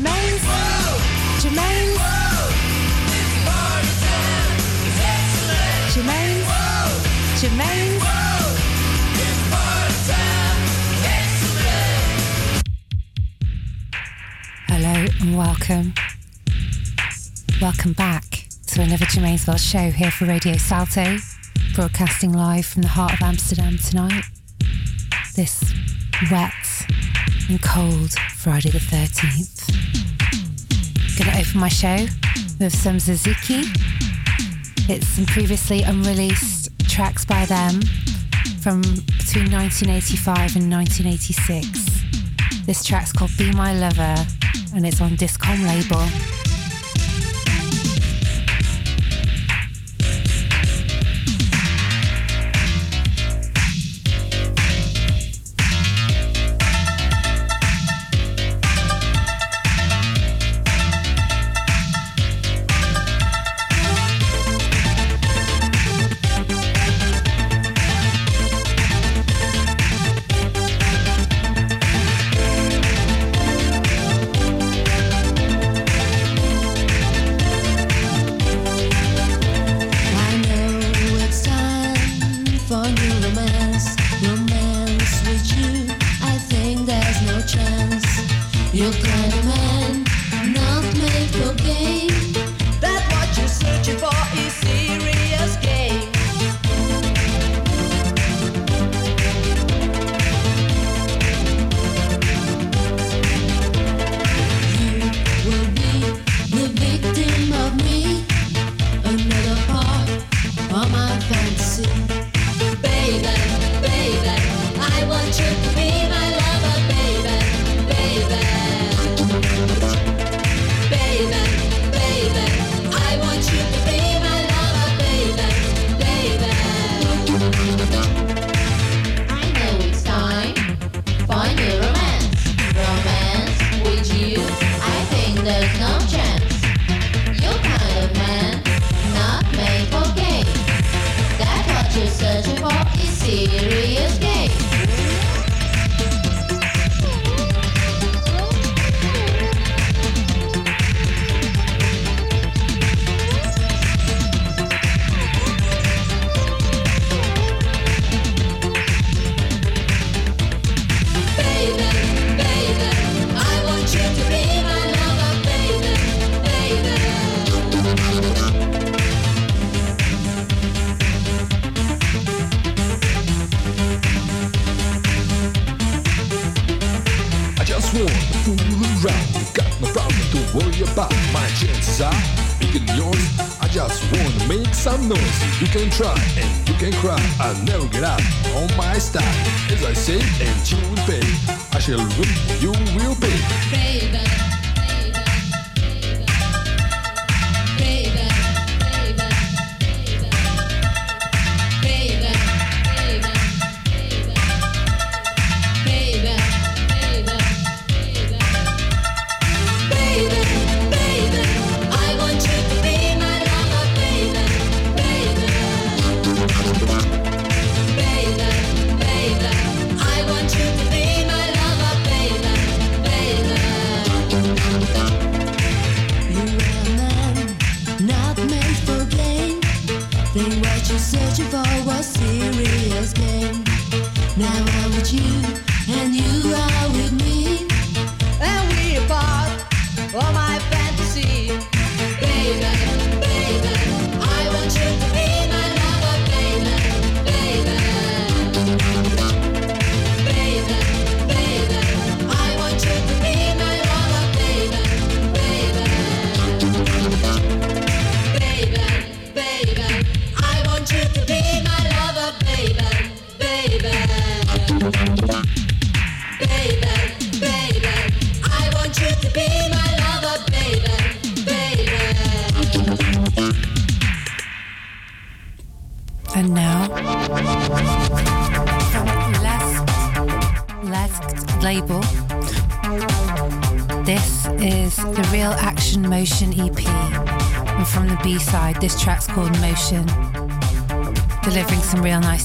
Germaine's. Germaine's. Germaine's. Germaine's. Hello and welcome. Welcome back to another Germaine's World show here for Radio Salto, broadcasting live from the heart of Amsterdam tonight. This wet and cold Friday the 13th. Gonna open my show with some Zaziki. It's some previously unreleased tracks by them from between 1985 and 1986. This track's called Be My Lover and it's on Discom label.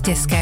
Some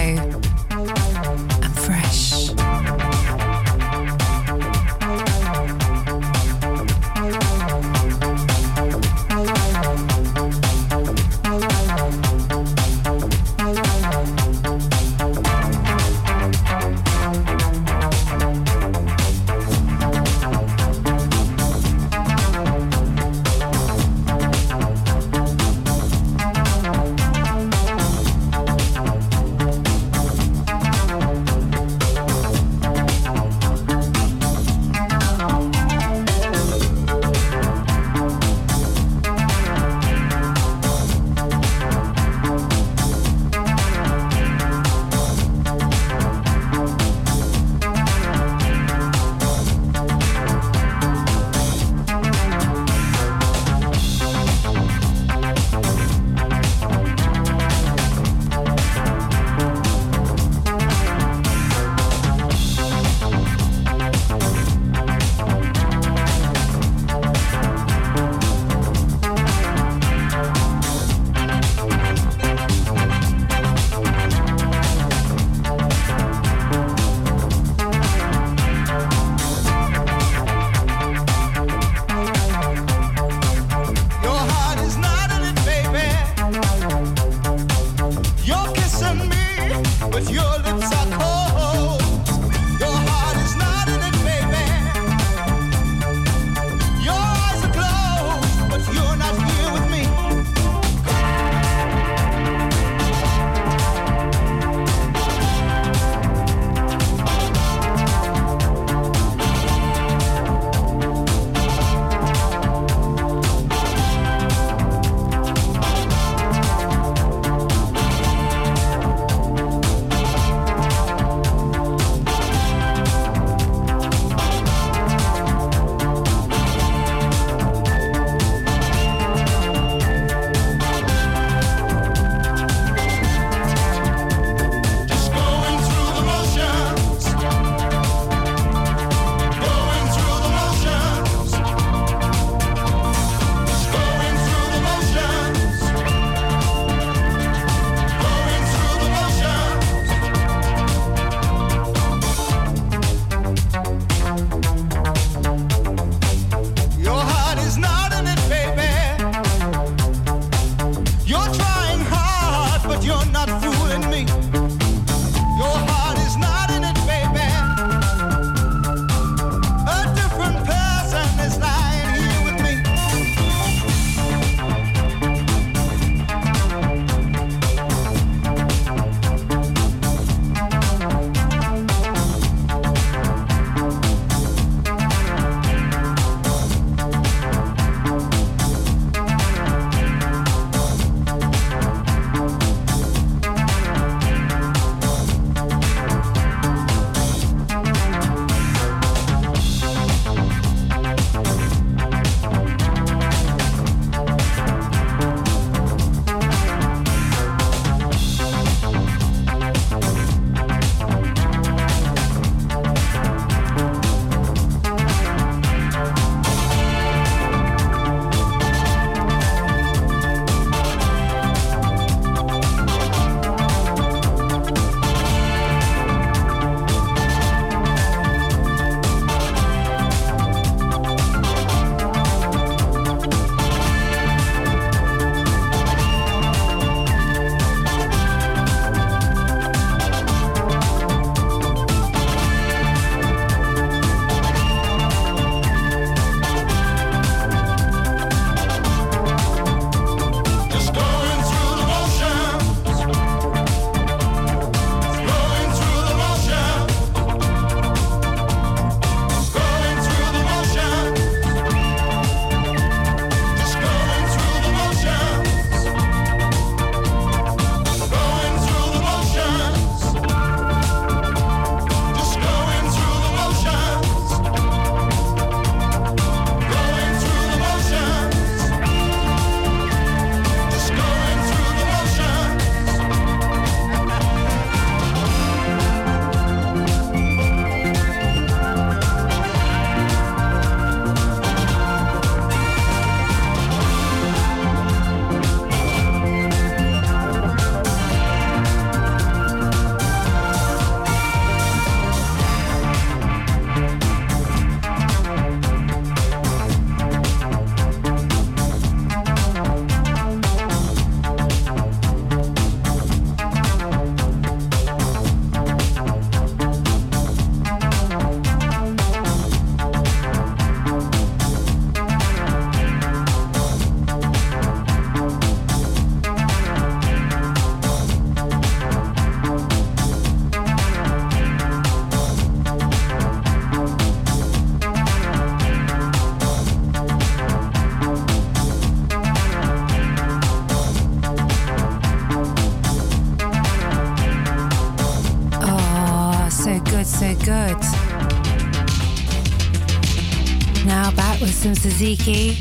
Now back with some Suzuki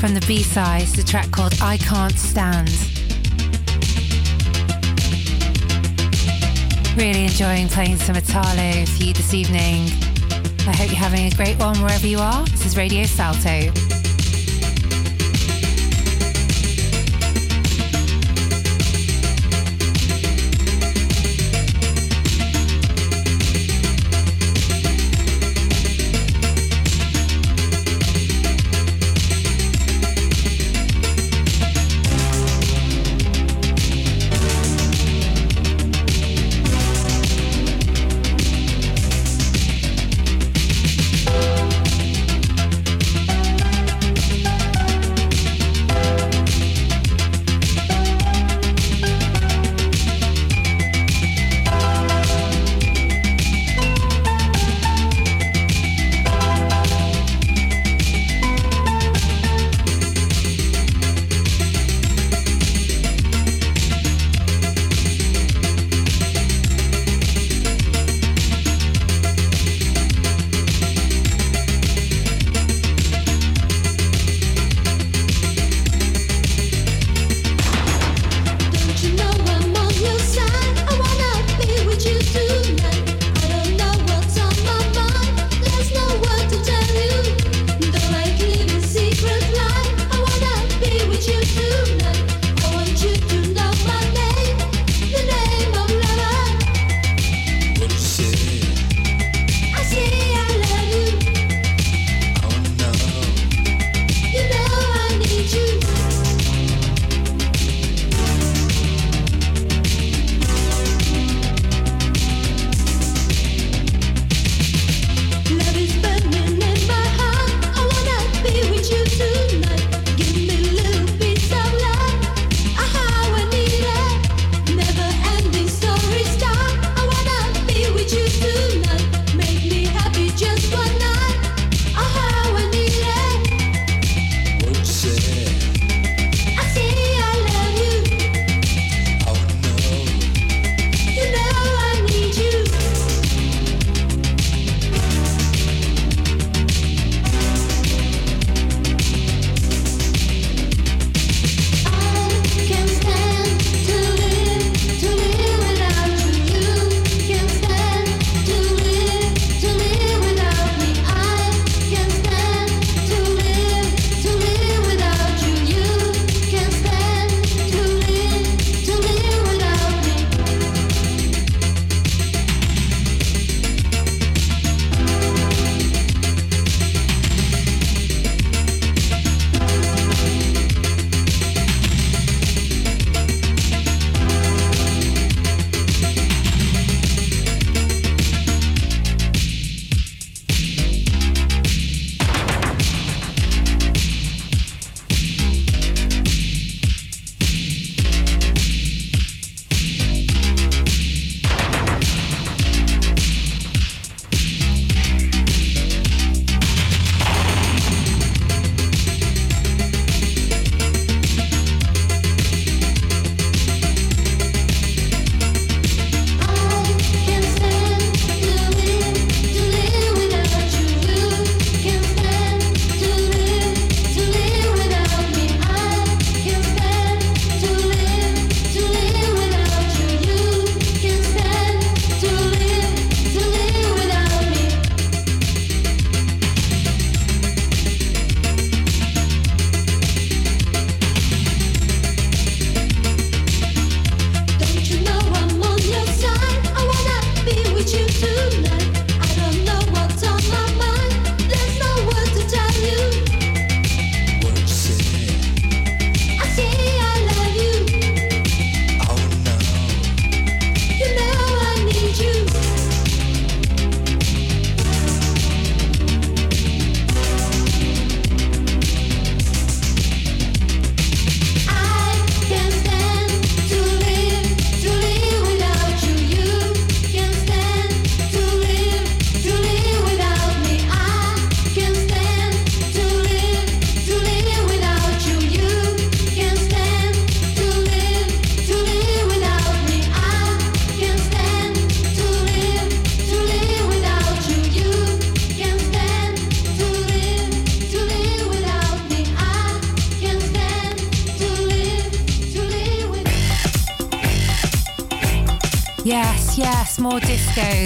from the B-sides, the track called I Can't Stand. Really enjoying playing some Italo for you this evening. I hope you're having a great one wherever you are. This is Radio Salto.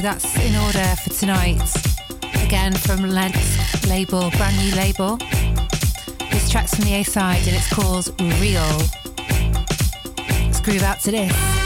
That's in order for tonight. Again from Lent's label, brand new label. This track's from the A side and it's called Real. Let's groove out to this.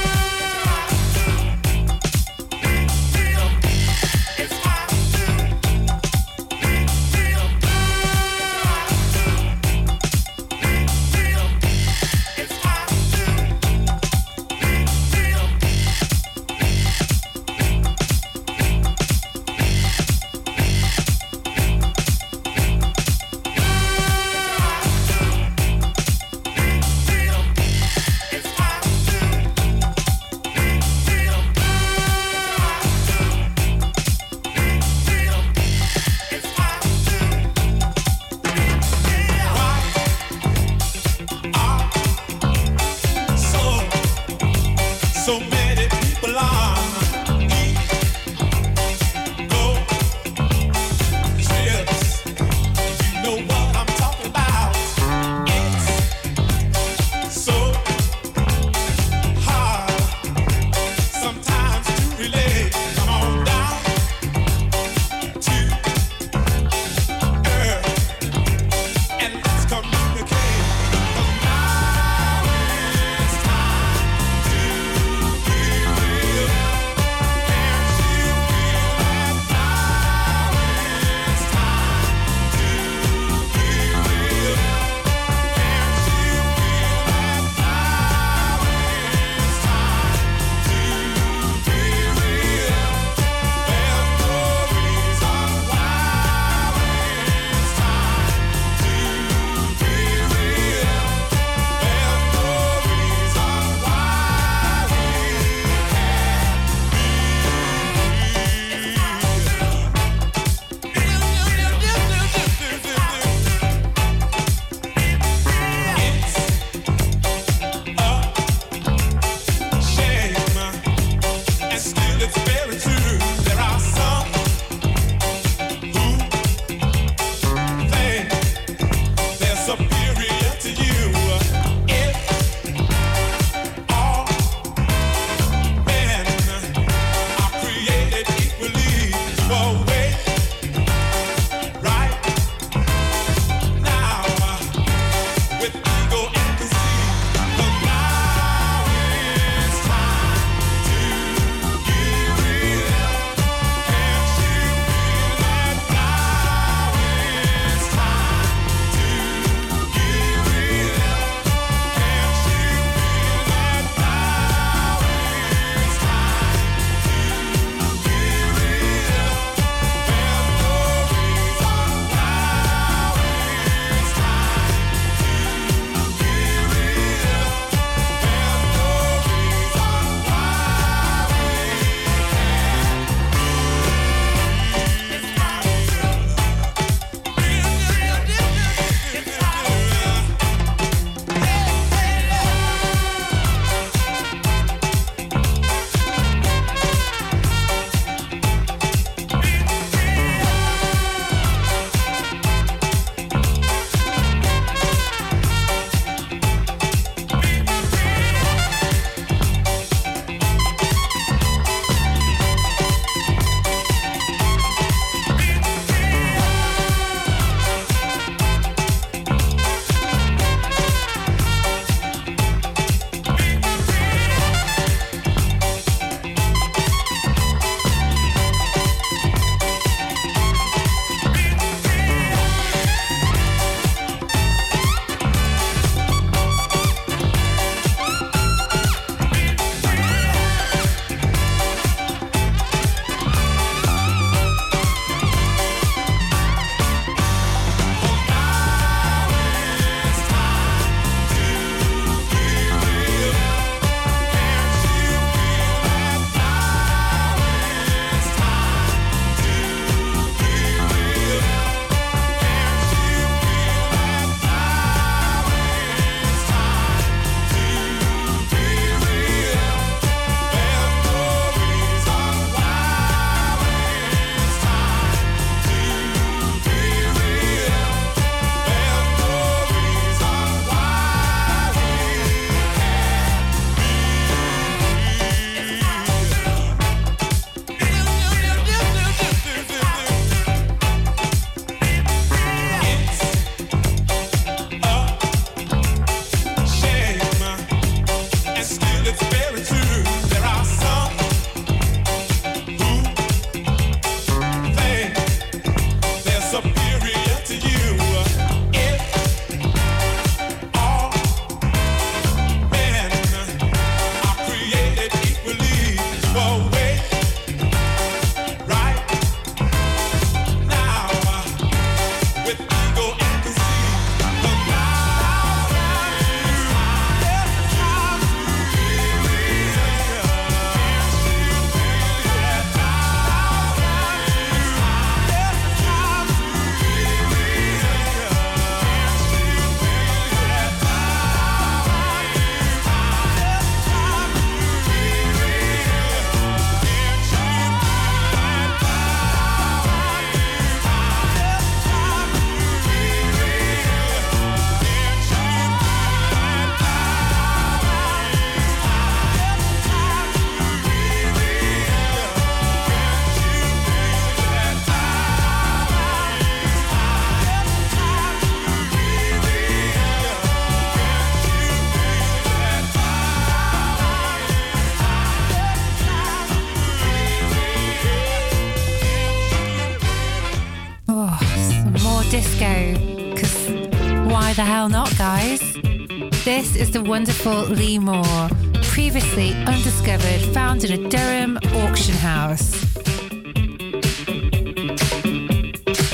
Wonderful Lee Moore, previously undiscovered, found in a Durham auction house.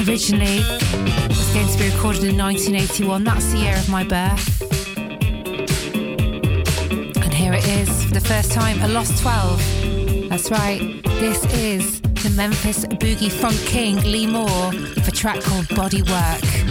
Originally, it was going to be recorded in 1981, that's the year of my birth. And here it is, for the first time, a Lost 12. That's right, this is the Memphis Boogie Funk King Lee Moore for a track called Body Work.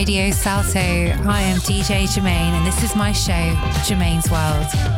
Radio Salto. I am DJ Germaine, and this is my show, Germaine's World.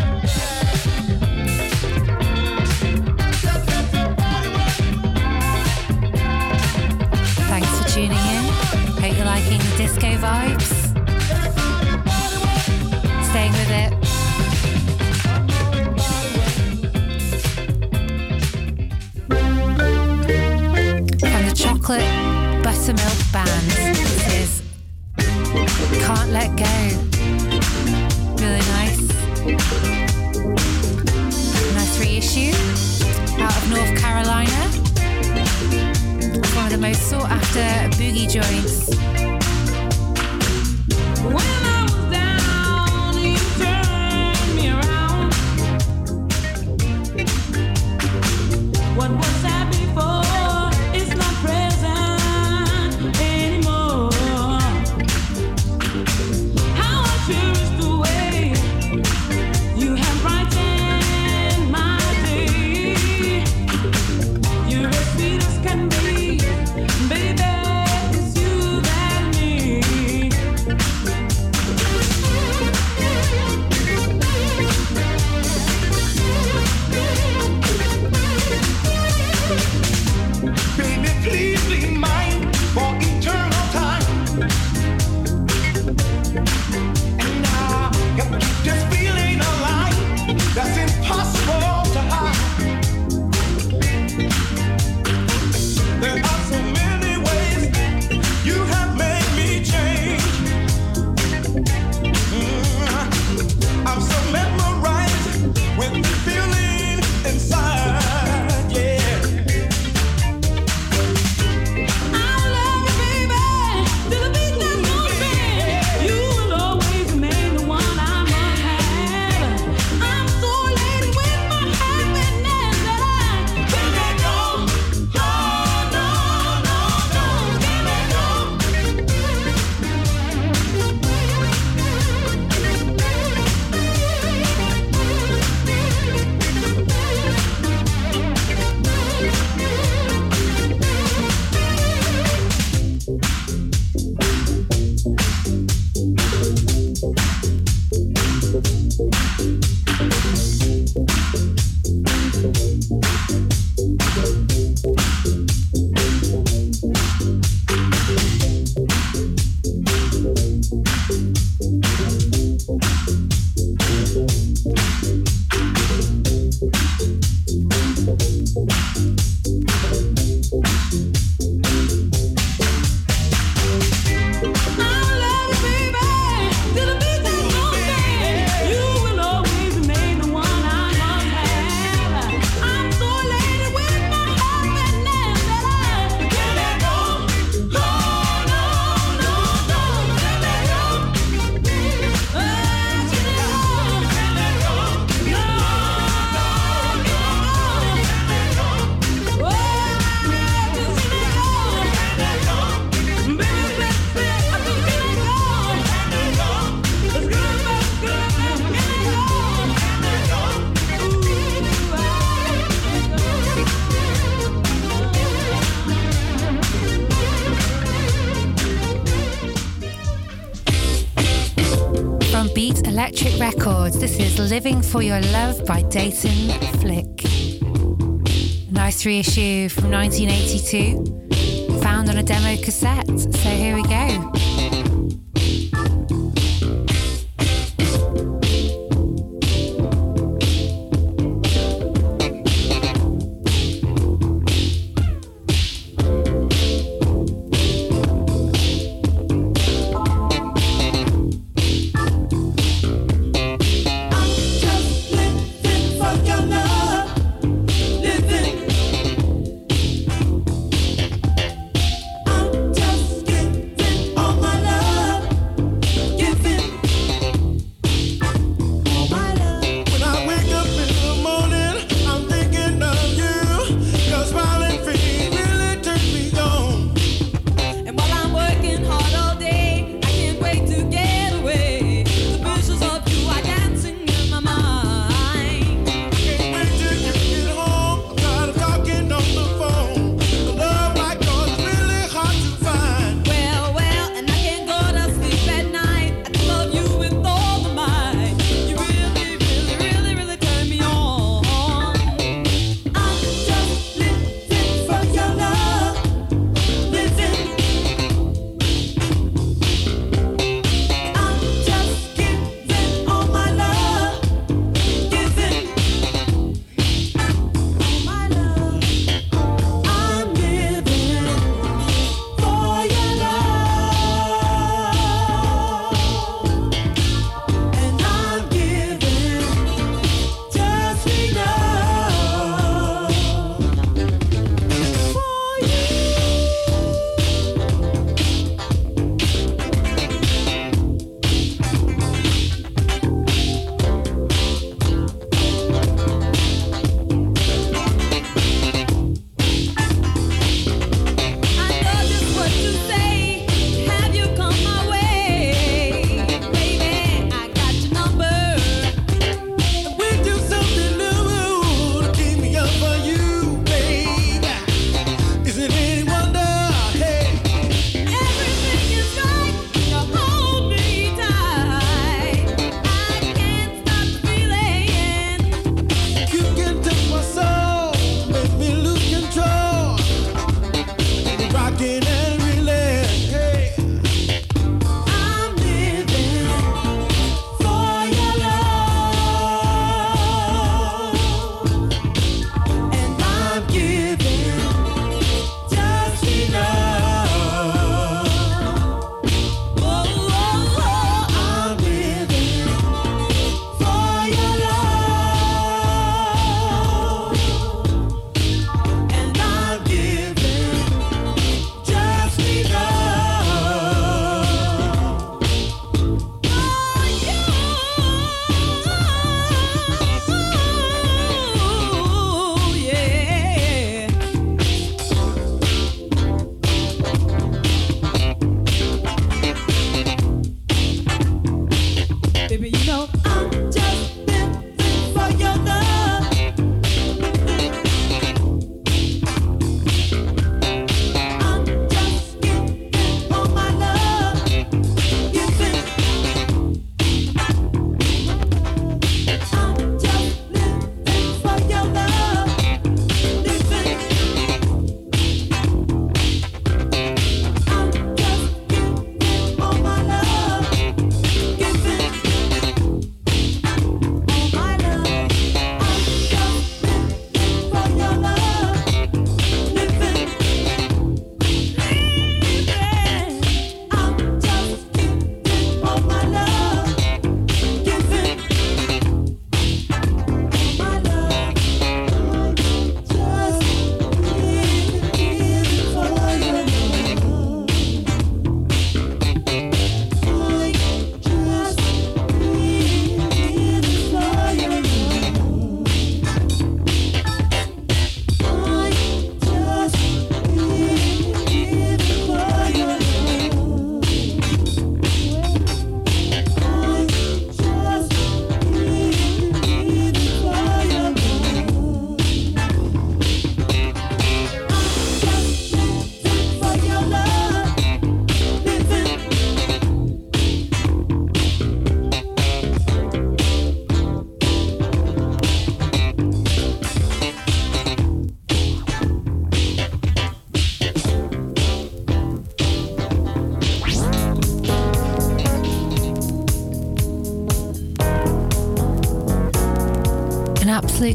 Living for Your Love by Dayton Flick. Nice reissue from 1982, found on a demo cassette. So here we go.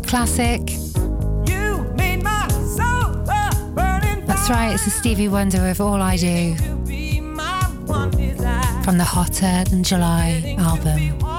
Classic. That's right, it's a Stevie Wonder with All I Do from the Hotter Than July album.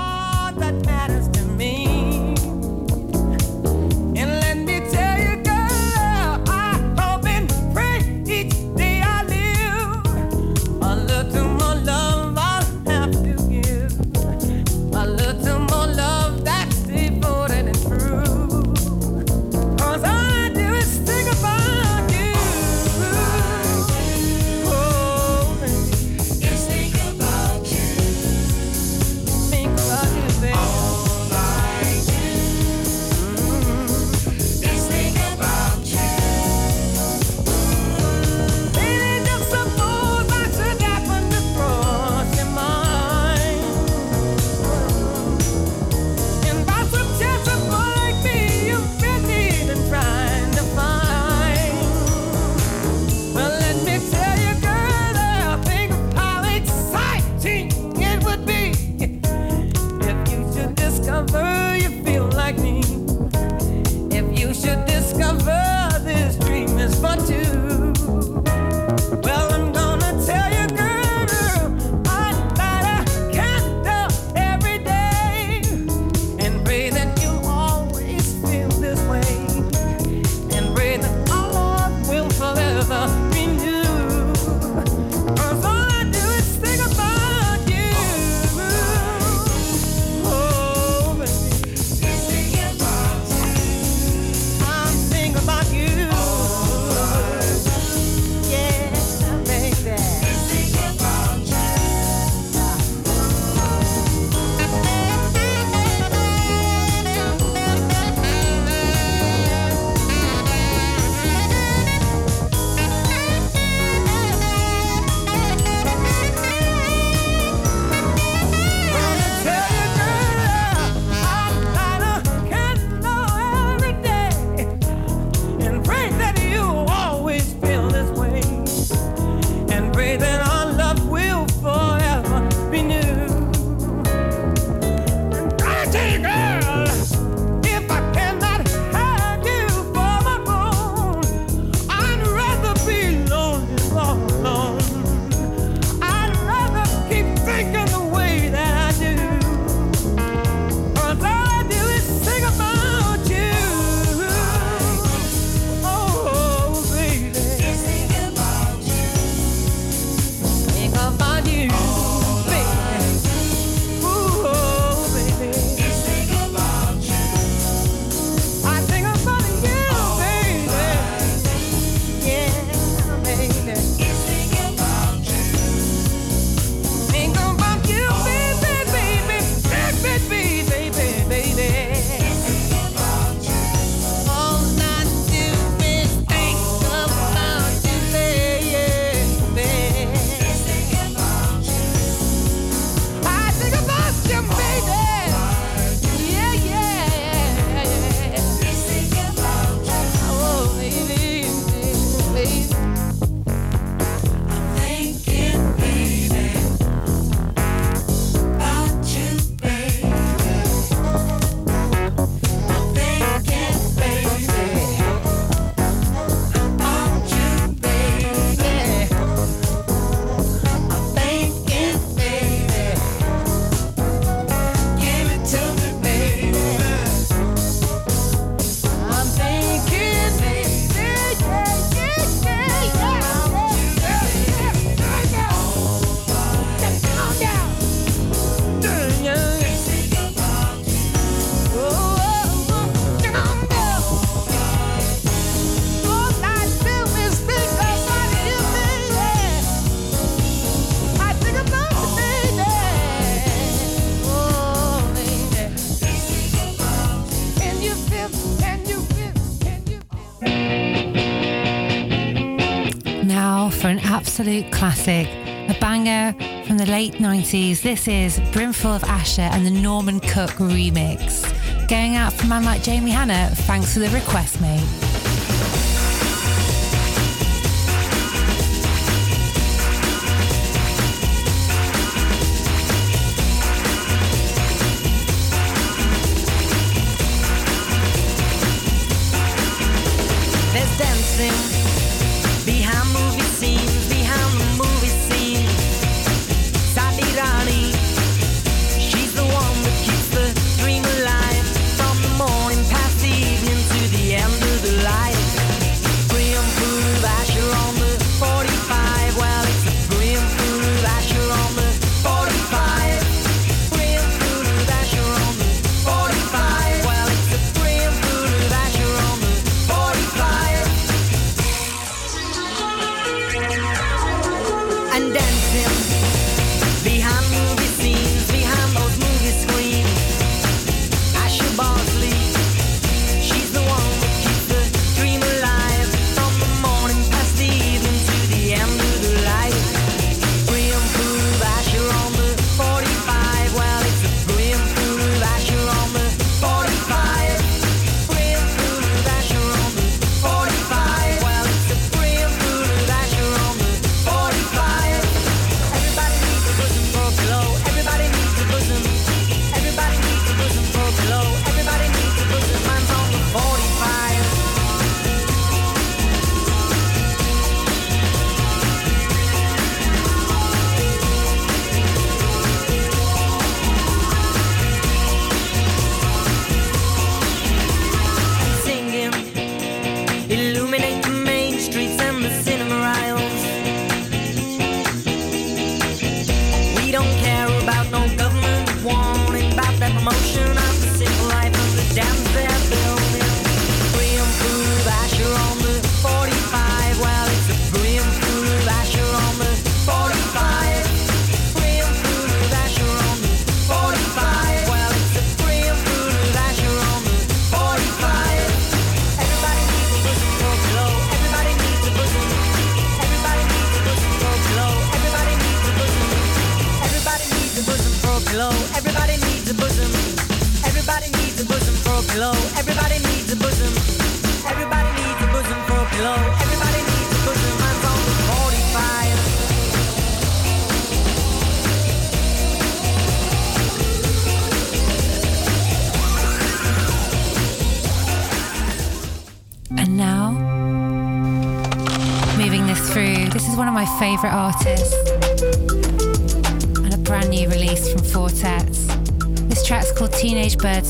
Absolute classic, a banger from the late 90s. This is Brimful of Asha and the Norman Cook remix. Going out for man like Jamie Hanna, thanks for the request, mate.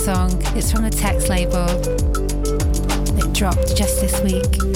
Birdsong. It's from the Text label. It dropped just this week.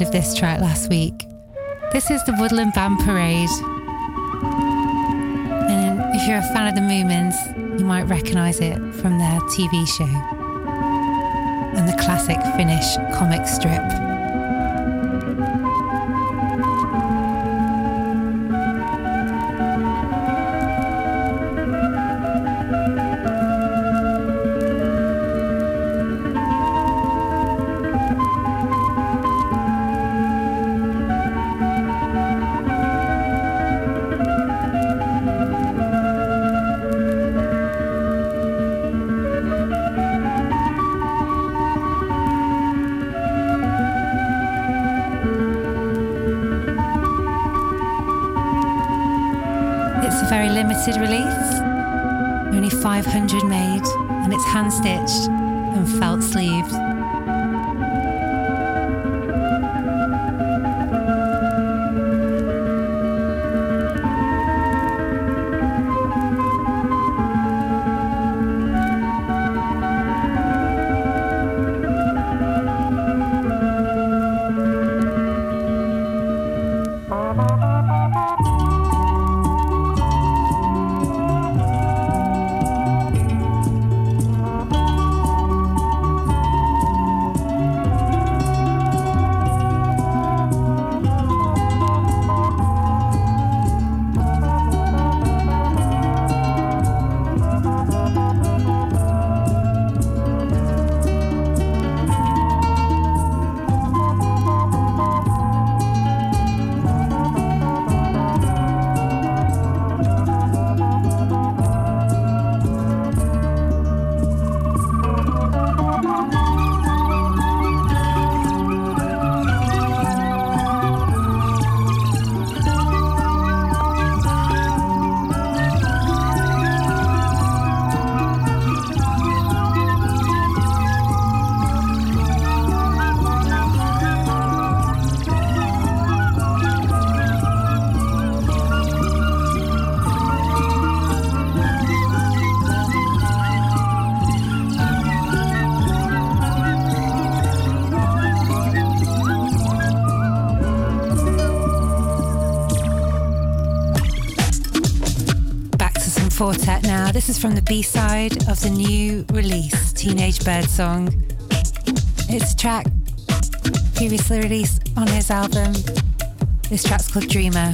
Side of this track last week. This is the Woodland Band Parade. And if you're a fan of the Moomins, you might recognise it from their TV show and the classic Finnish comic strip. Four Tet now. This is from the B side of the new release, Teenage Bird Song. It's a track previously released on his album. This track's called Dreamer.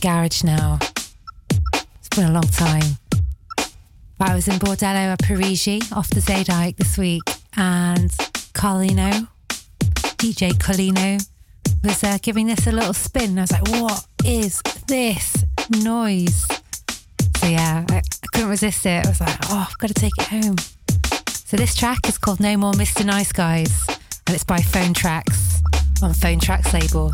Garage now. It's been a long time. But I was in Bordello a Parigi off the Zeedijk this week and Carlino, DJ Carlino, was uh, giving this a little spin. I was like, what is this noise? So yeah, I, I couldn't resist it. I was like, oh, I've got to take it home. So this track is called No More Mr. Nice Guys and it's by Phone Tracks on Phone Tracks label.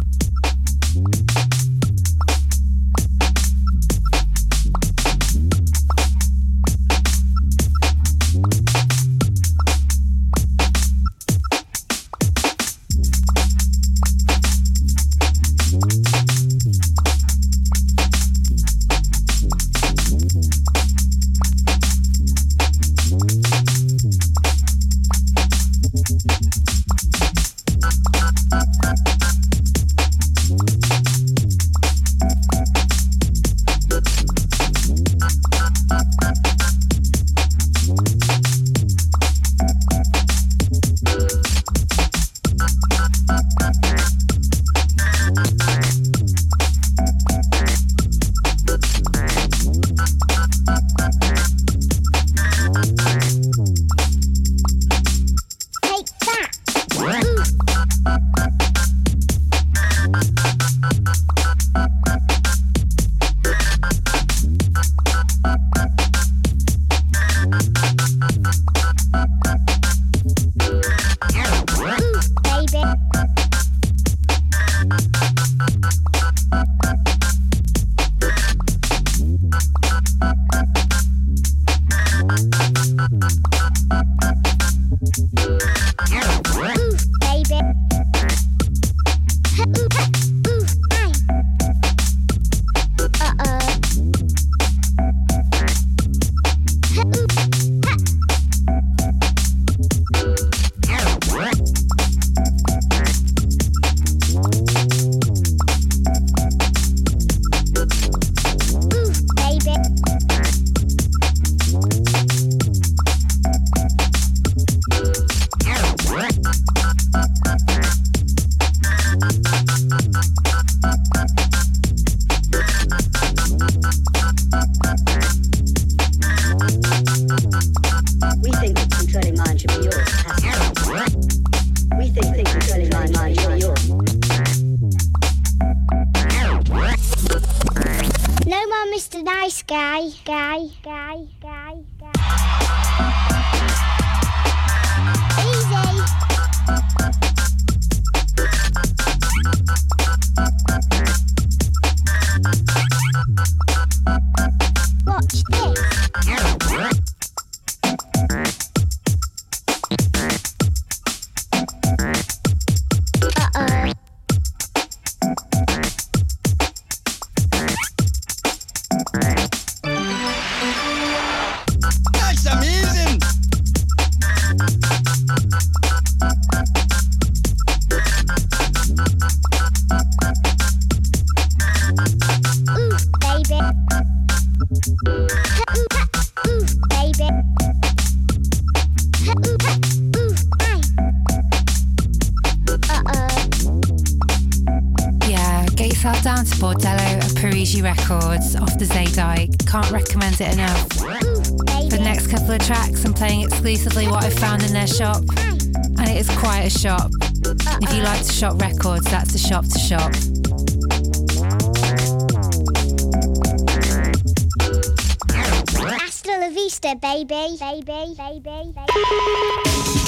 Baby, baby, baby,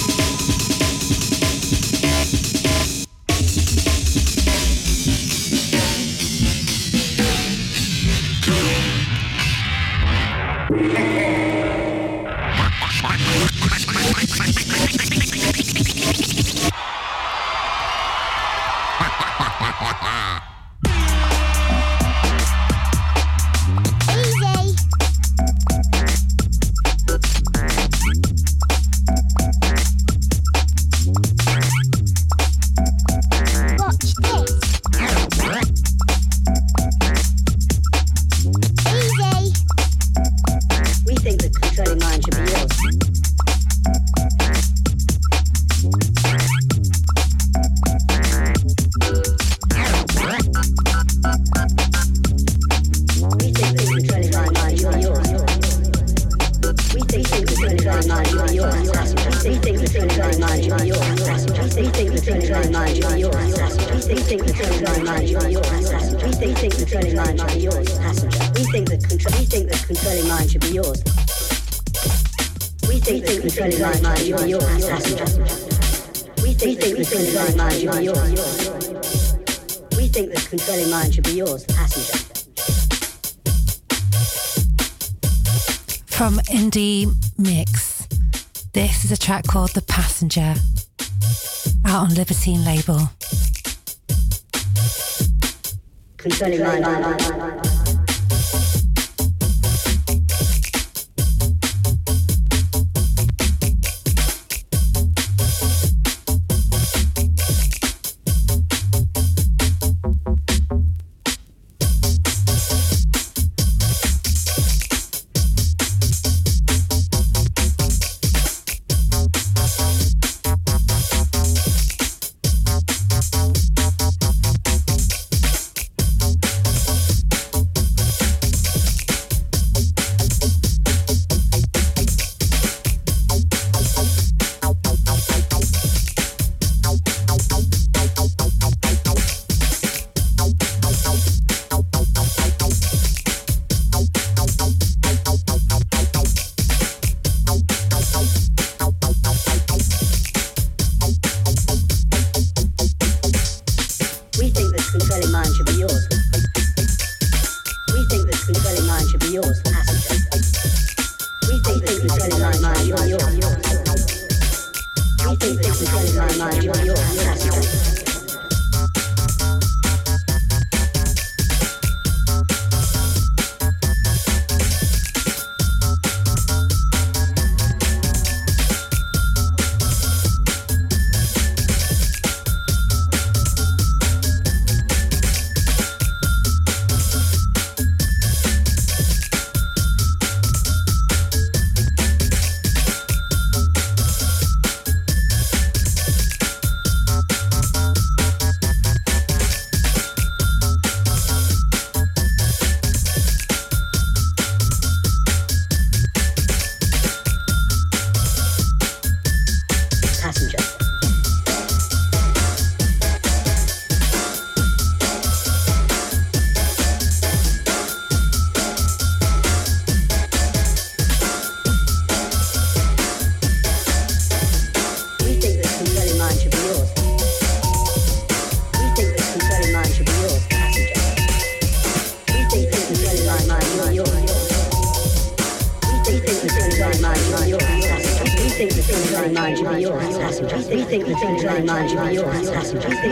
label. Concerning mine.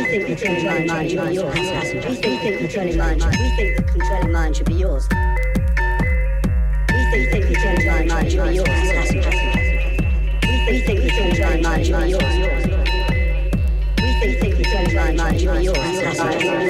think the controlling mind should be yours. We think the controlling mind. We think the controlling mind should be yours. We think the controlling mind should be yours. We think the controlling mind should be yours.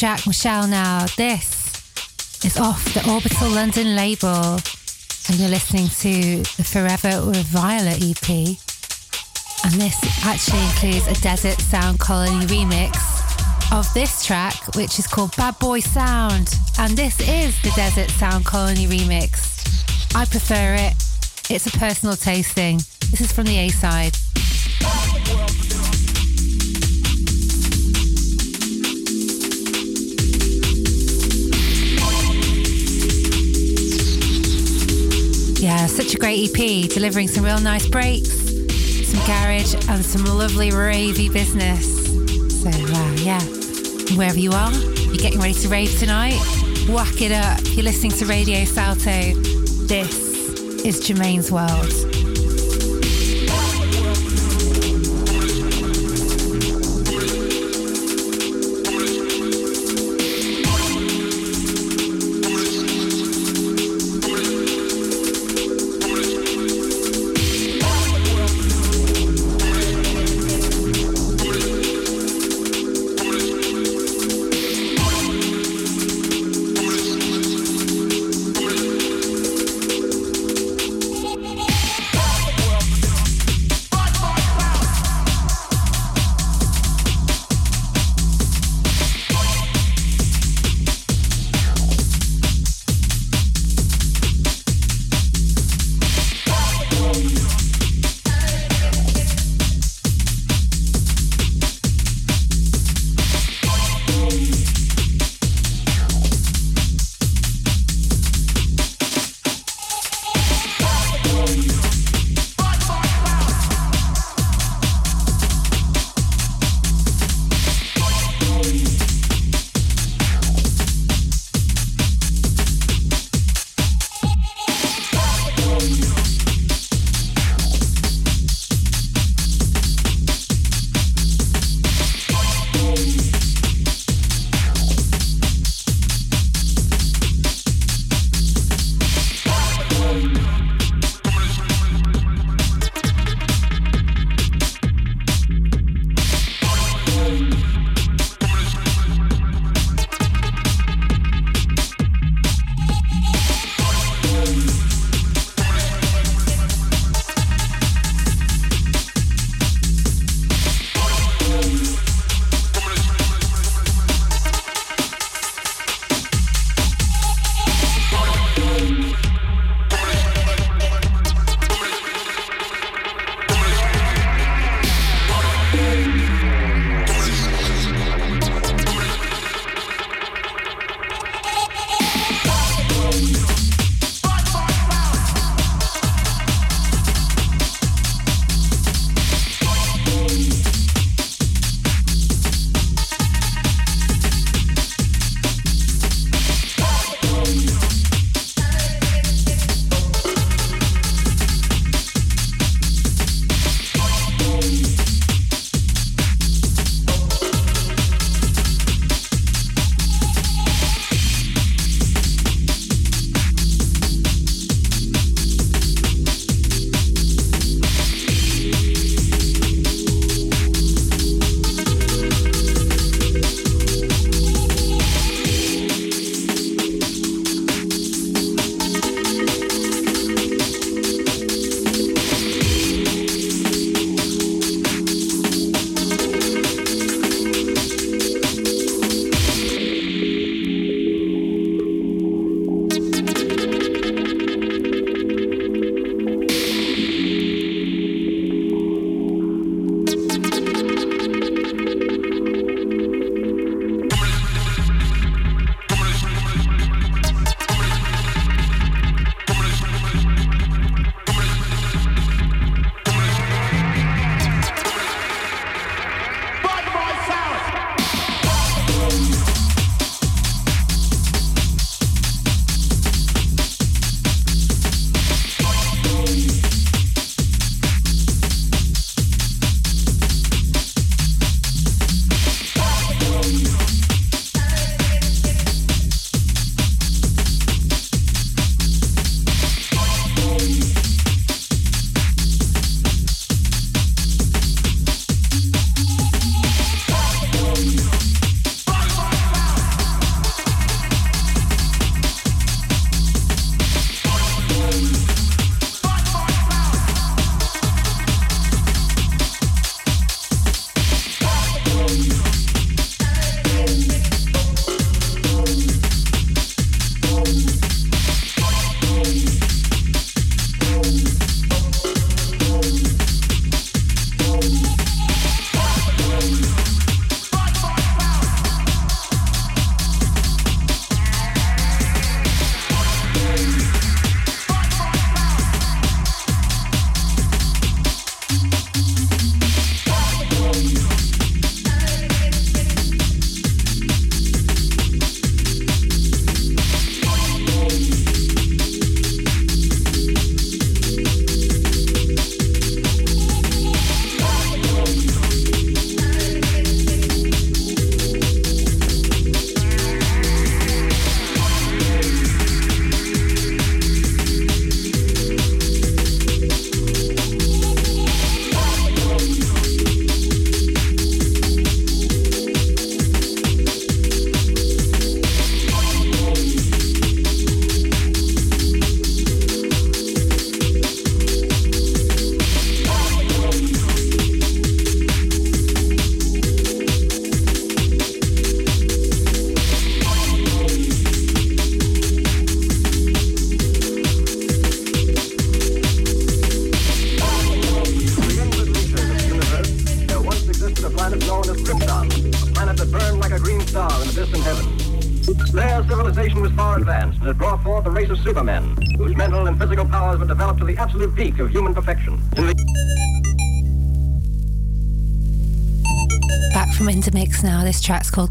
Jack Michelle now. This is off the Orbital London label, and you're listening to the Forever with Violet EP. And this actually includes a Desert Sound Colony remix of this track, which is called Bad Boy Sound. And this is the Desert Sound Colony remix. I prefer it. It's a personal tasting. This is from the A side. Such a great EP, delivering some real nice breaks, some garage, and some lovely ravey business. So, uh, yeah, wherever you are, you're getting ready to rave tonight, whack it up. You're listening to Radio Salto. This is Germaine's World.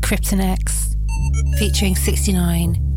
Krypton X, featuring 69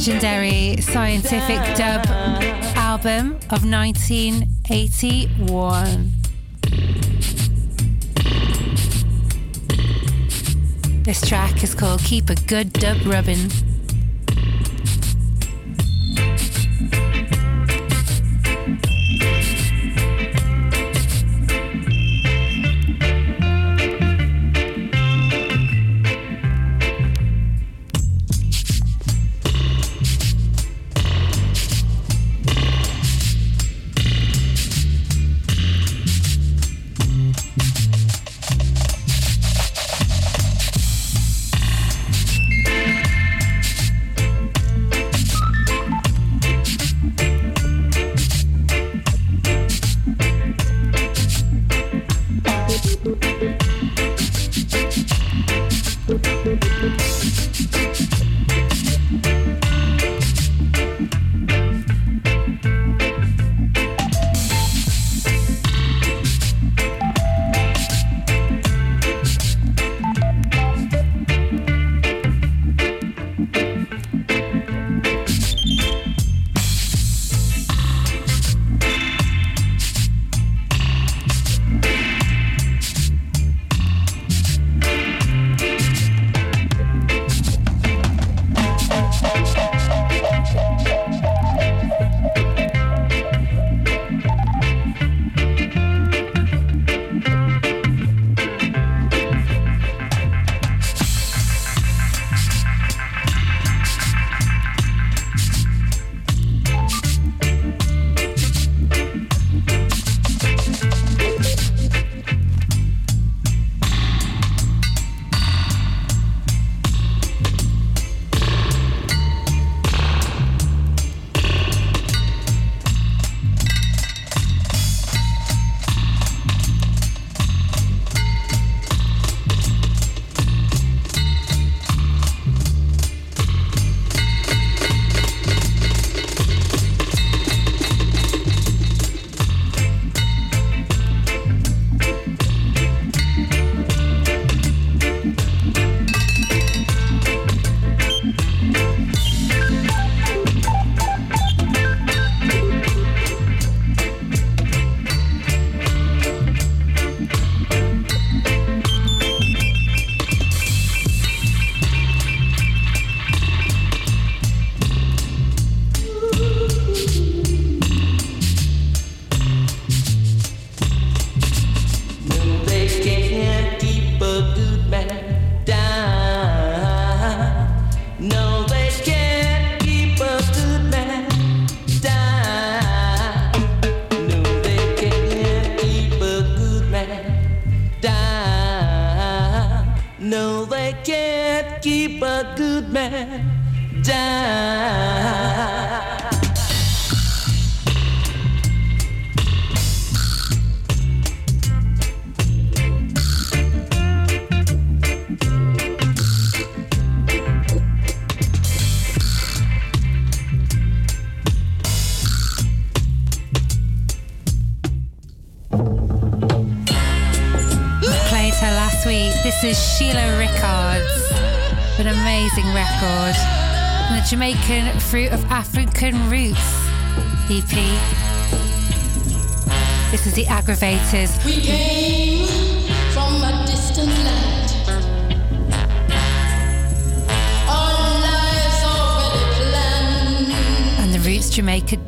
legendary scientific dub album of 1981. This track is called Keep a Good Dub Rubbin'.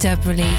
Separately.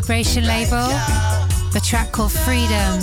Vibration label. The track called Freedom.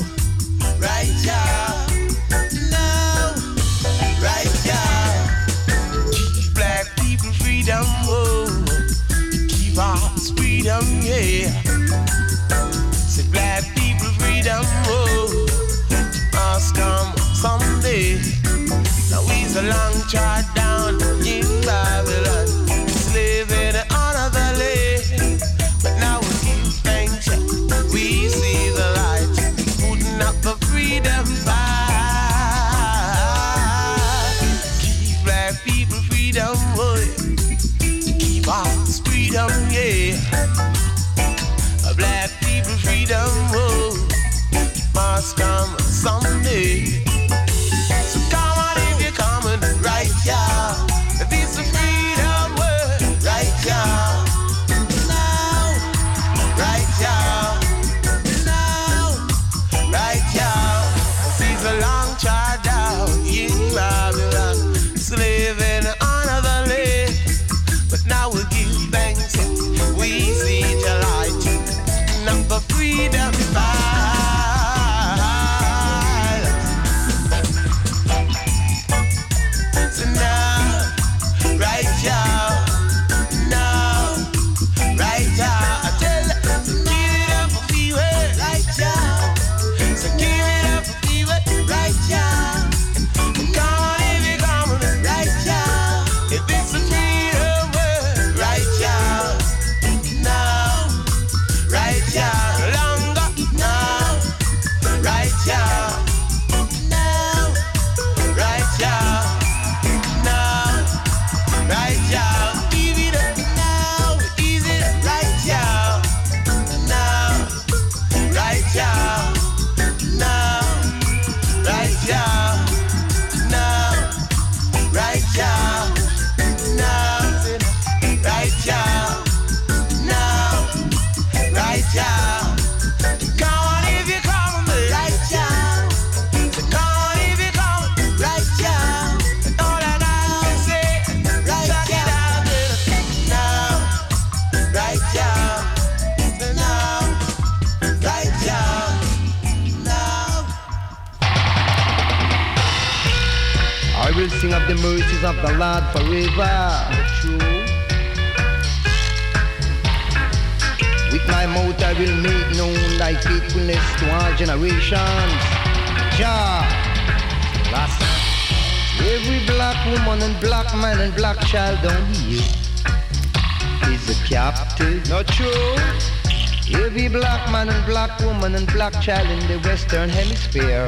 Child in the Western Hemisphere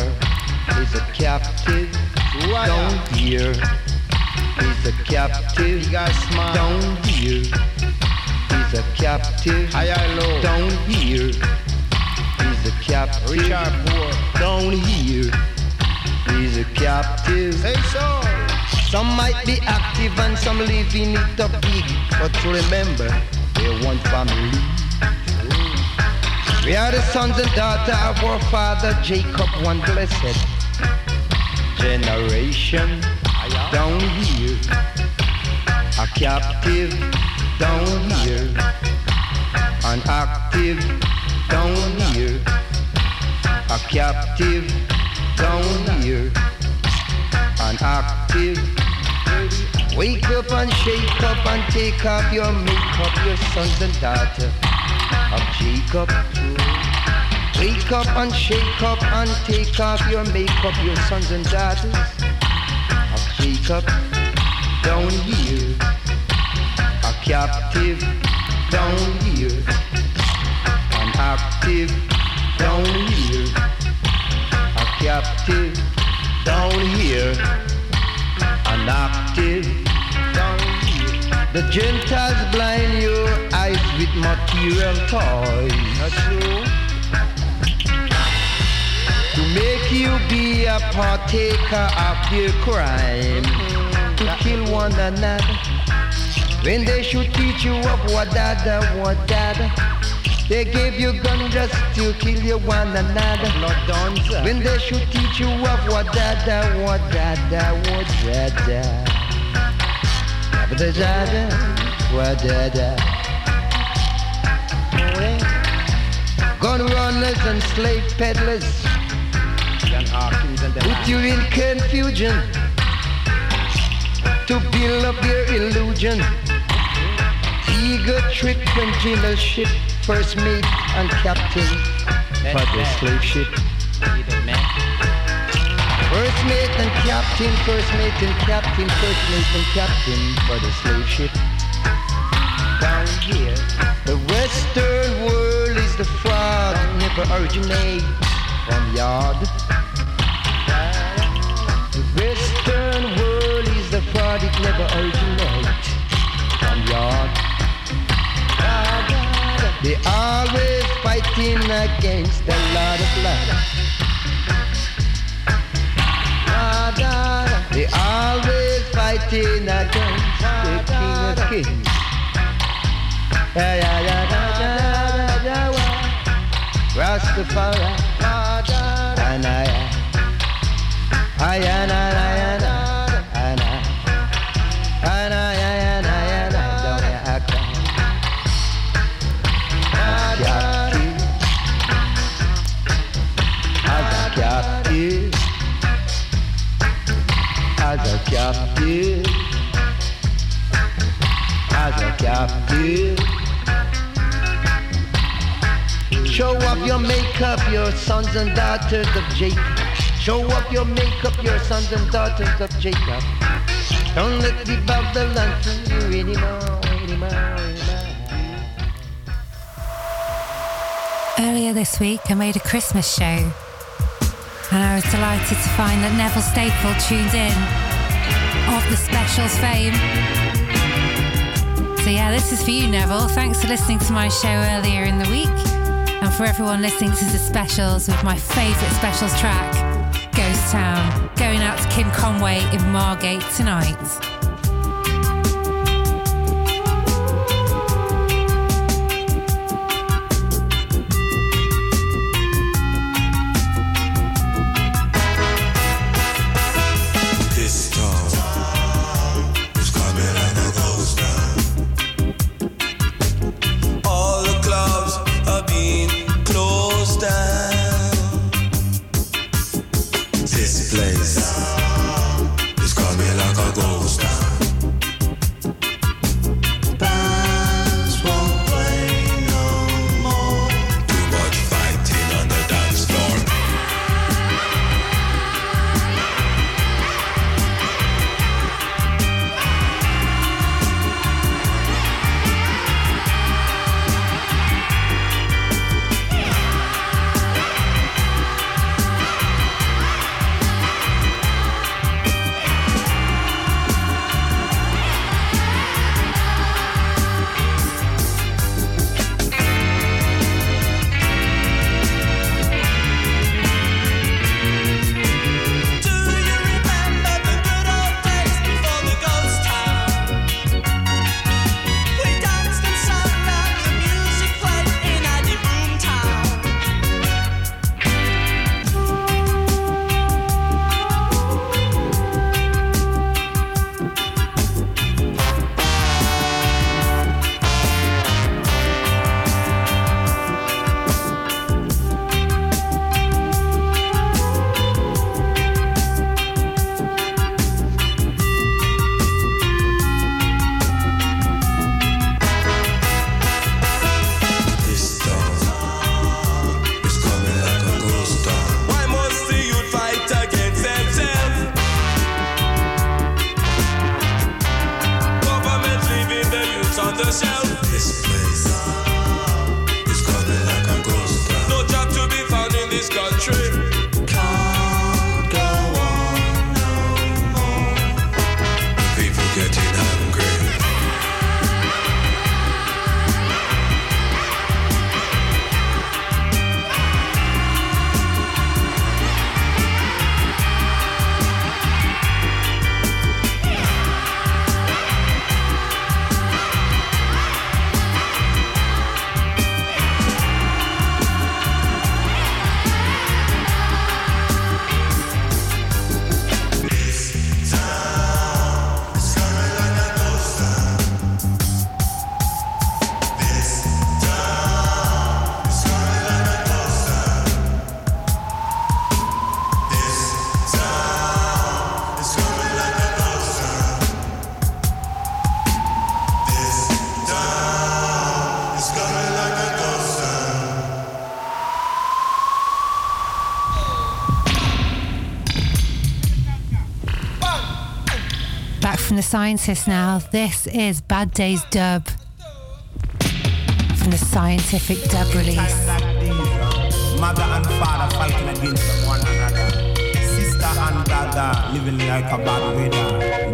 is a captive down here. He's a captive down here. He's a captive high or low down here. He's a captive down here. He's a captive. Say so. Some might be active and some living it up big, but remember, sons and daughters of our father Jacob, one blessed generation. Down here, a captive. Down here, an active. Down here, a captive. Down here, an active. Wake up and shake up and take off your makeup, your sons and daughters of Jacob. Wake up and shake up and take off your makeup, your sons and daughters of Jacob. Down here, a captive. Down here, an active. Down here, a captive. Down here, an active. Down here. The Gentiles blind your eyes with material toys. Make you be a partaker of their crime to kill one another. When they should teach you of what dada, what dada. They gave you gun just to kill you one another. When they should teach you of what dada, what dada, what dada. Dada, dada. Wadada. Gun runners and slave peddlers put you in confusion to build up your illusion. Eager trick when jailer ship first mate and captain for the slave ship. First mate and captain, first mate and captain, first mate and captain for the slave ship. Down here, the western world is the fraud never originate from yard. The it never originate from yard. They always fighting against the Lord of Love. They always fighting against the King of Kings. Yeah, yeah, yeah, yeah, yeah, yeah. Rastafari. I, I, I, Show up your makeup, your sons and daughters of Jacob. Show up your makeup, your sons and daughters of Jacob. Don't let the Babylon fool you anymore, anymore. Earlier this week, I made a Christmas show, and I was delighted to find that Neville Staple tuned in of the specials fame. So, yeah, this is for you, Neville. Thanks for listening to my show earlier in the week, and for everyone listening to the specials with my favourite specials track, Ghost Town, going out to Kim Conway in Margate tonight. Scientist now. This is Bad Days Dub from the Scientific Dub release. Mother and father fighting against one another. Sister and brother living like a bad weather.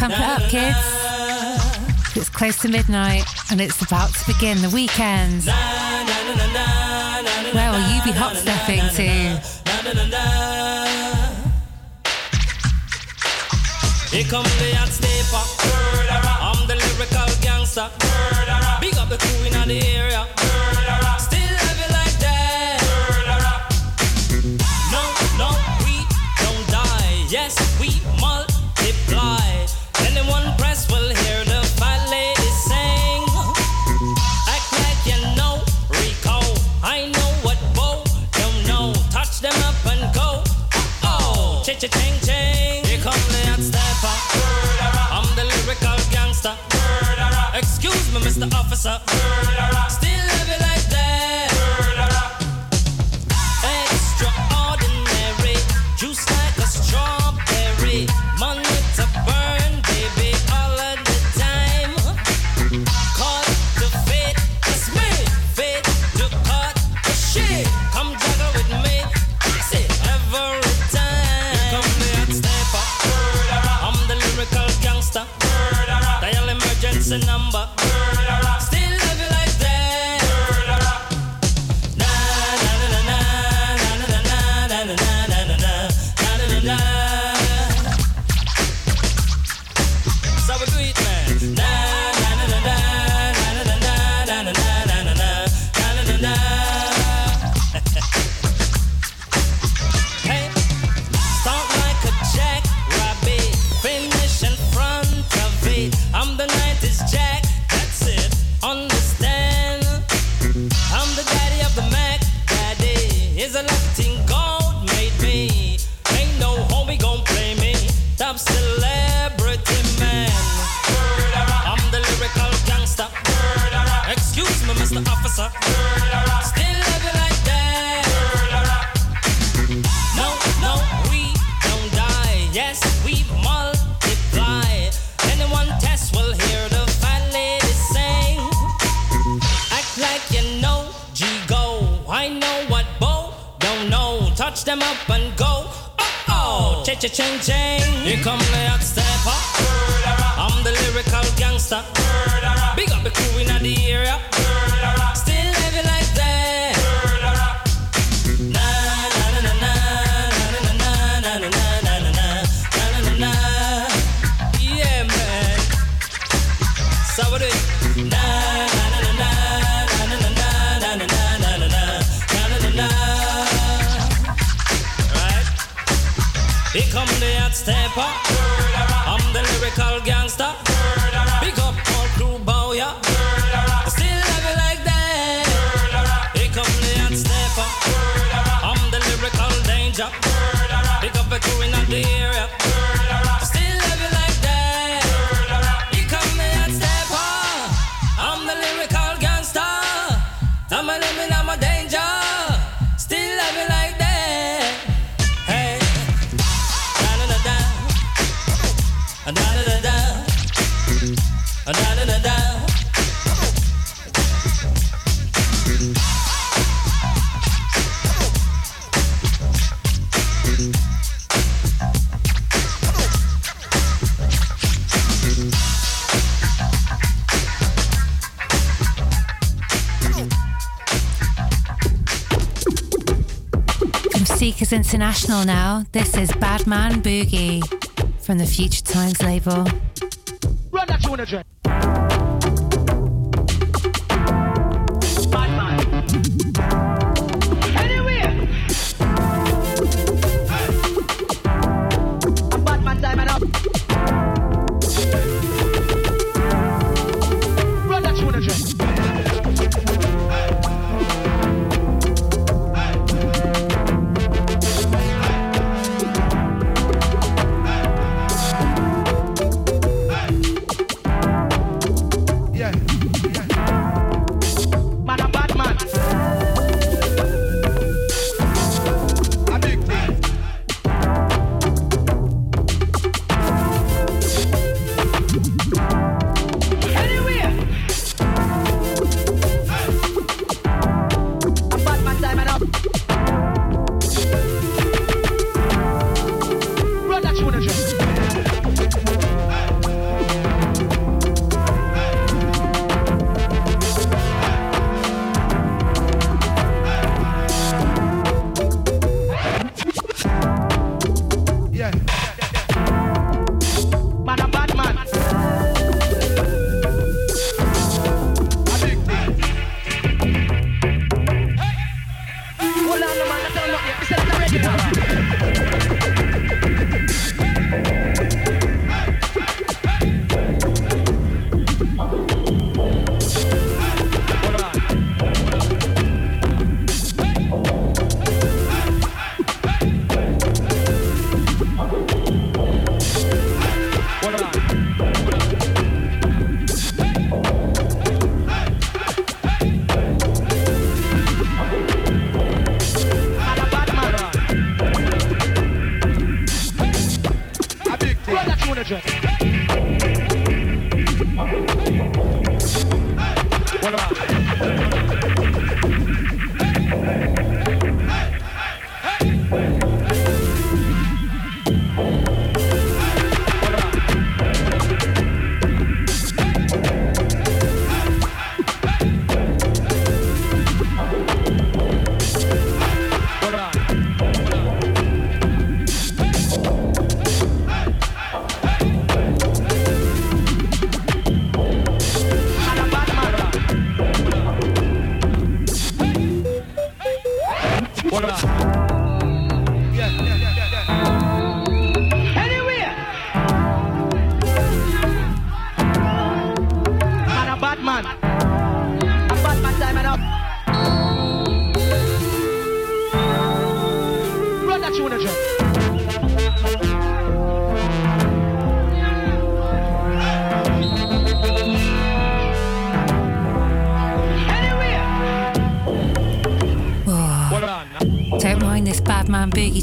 Pump it up, kids. It's close to midnight and it's about to begin the weekend. Where will you be hot stepping to? Here come the hot stepper. I'm the lyrical gangster. Big up the crew in the area. now. This is Badman Boogie from the Future Times label.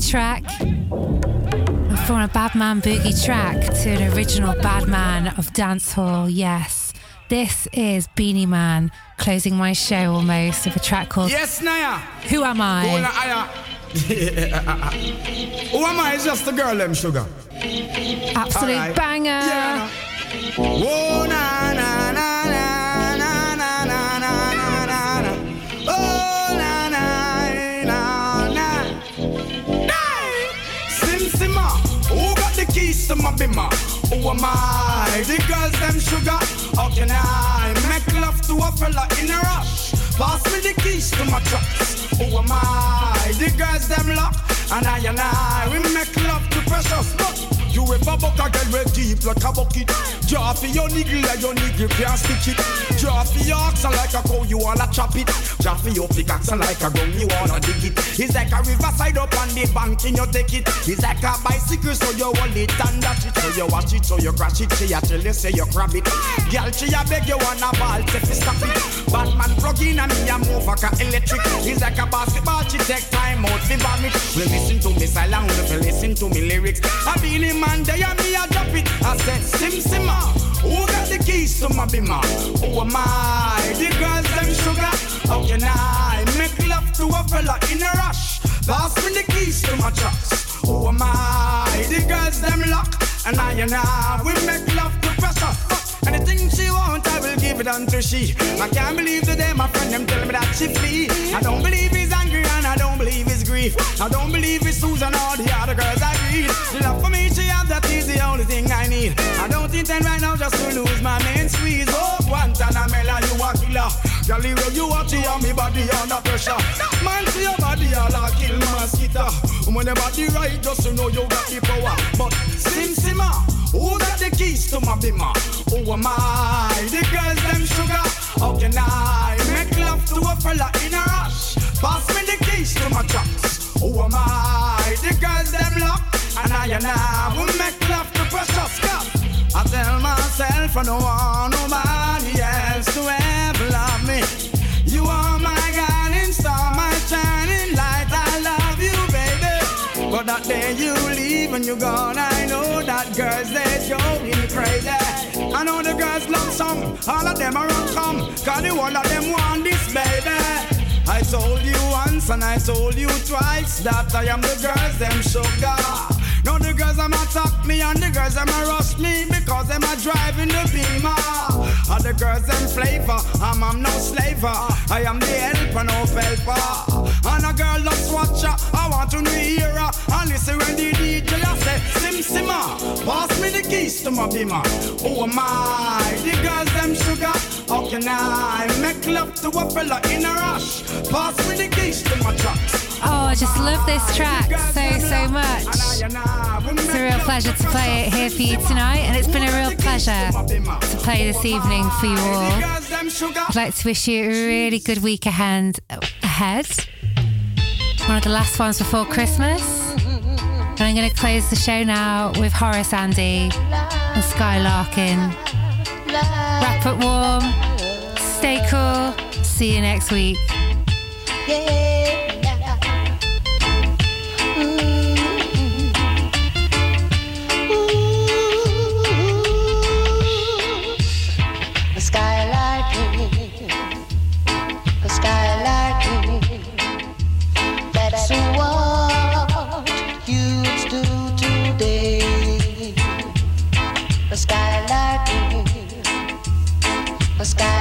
track from a Badman Boogie track to an original Badman of dancehall. Yes, this is Beenie Man closing my show almost with a track called Yes Naya. Who am I? Who am I? It's just a girl, them sugar. Absolute right. banger. Yeah. Nah. To my? Who am I? The girls them sugar. How can I make love to a fella in a rush? Pass me the keys to my trucks. Who am I? The girls them lock, and I and I we make love to precious. But you ever buck a girl with deep like a bucket? Draw for your niggle like your niggle can't stitch it. Draw for your oxen like a cow, you wanna chop it. Draw for your pickaxe like a gun, you wanna dig it. It's like a riverside up on the bank and you take it. It's like a bicycle, so you hold it and that it. So you watch it, so you crash it. She a tell you say you grab it. Girl, she a beg you wanna ball, say fi stop it. Batman plug in and me a move like a electric. He's like a basketball, she take time out fi vomit. We listen to me silent, we listen to me lyrics. I be in man there and me a drop it. I said, Sim Simma, who got the keys to my bimmer? Who am I? The girls them sugar. How can I make love to a fella in a rush? Pass me the keys to my trucks. Who am I? The girls them lock. And I and I, we make love give it unto she. I can't believe today my friend them tell me that she flee. I don't believe he's angry and I don't believe his grief. I don't believe it's Susan or the other girls I read. Love for me, she have that is the only thing I need. I don't intend right now just to lose my main squeeze. Oh, Guantanamela, you a killer. Girl, you you watch you on me body under pressure. Man, see your body all a kill mosquito. When the body right, just to know you got the power. But Sim Simma, who got the keys to my bimmer? Who am I? The girls them sugar. How can I make love to a fella in a rush? Pass me the keys to my trucks. Who am I? The girls them lock. And I and I will make love to precious cup. I tell myself I don't want nobody else to ever You are my guiding star, my shining light. I love you, baby. But that day you leave and you're gone, I know that girls they going crazy. I know the girls love some, all of them are come. Cause the one of them want this, baby. I told you once and I told you twice that I am the girls, them sugar. Girls them attack me and the girls them rush me because them are driving the beamer. And the girls them flavor, I'm, I'm no slaver. I am the helper, no helper. And a girl loves watcher, I want to hear her. And listen when the DJ I say, Sim Simma, pass me the keys to my beamer. Oh my, the girls them sugar. How can I make love to a fella in a rush? Pass me the keys to my trucks. Oh, I just love this track so, so much. It's a real pleasure to play it here for you tonight, and it's been a real pleasure to play this evening for you all. I'd like to wish you a really good week ahead. ahead. One of the last ones before Christmas. And I'm going to close the show now with Horace Andy and Skylarking. Wrap it warm, stay cool, see you next week. Yeah. sky.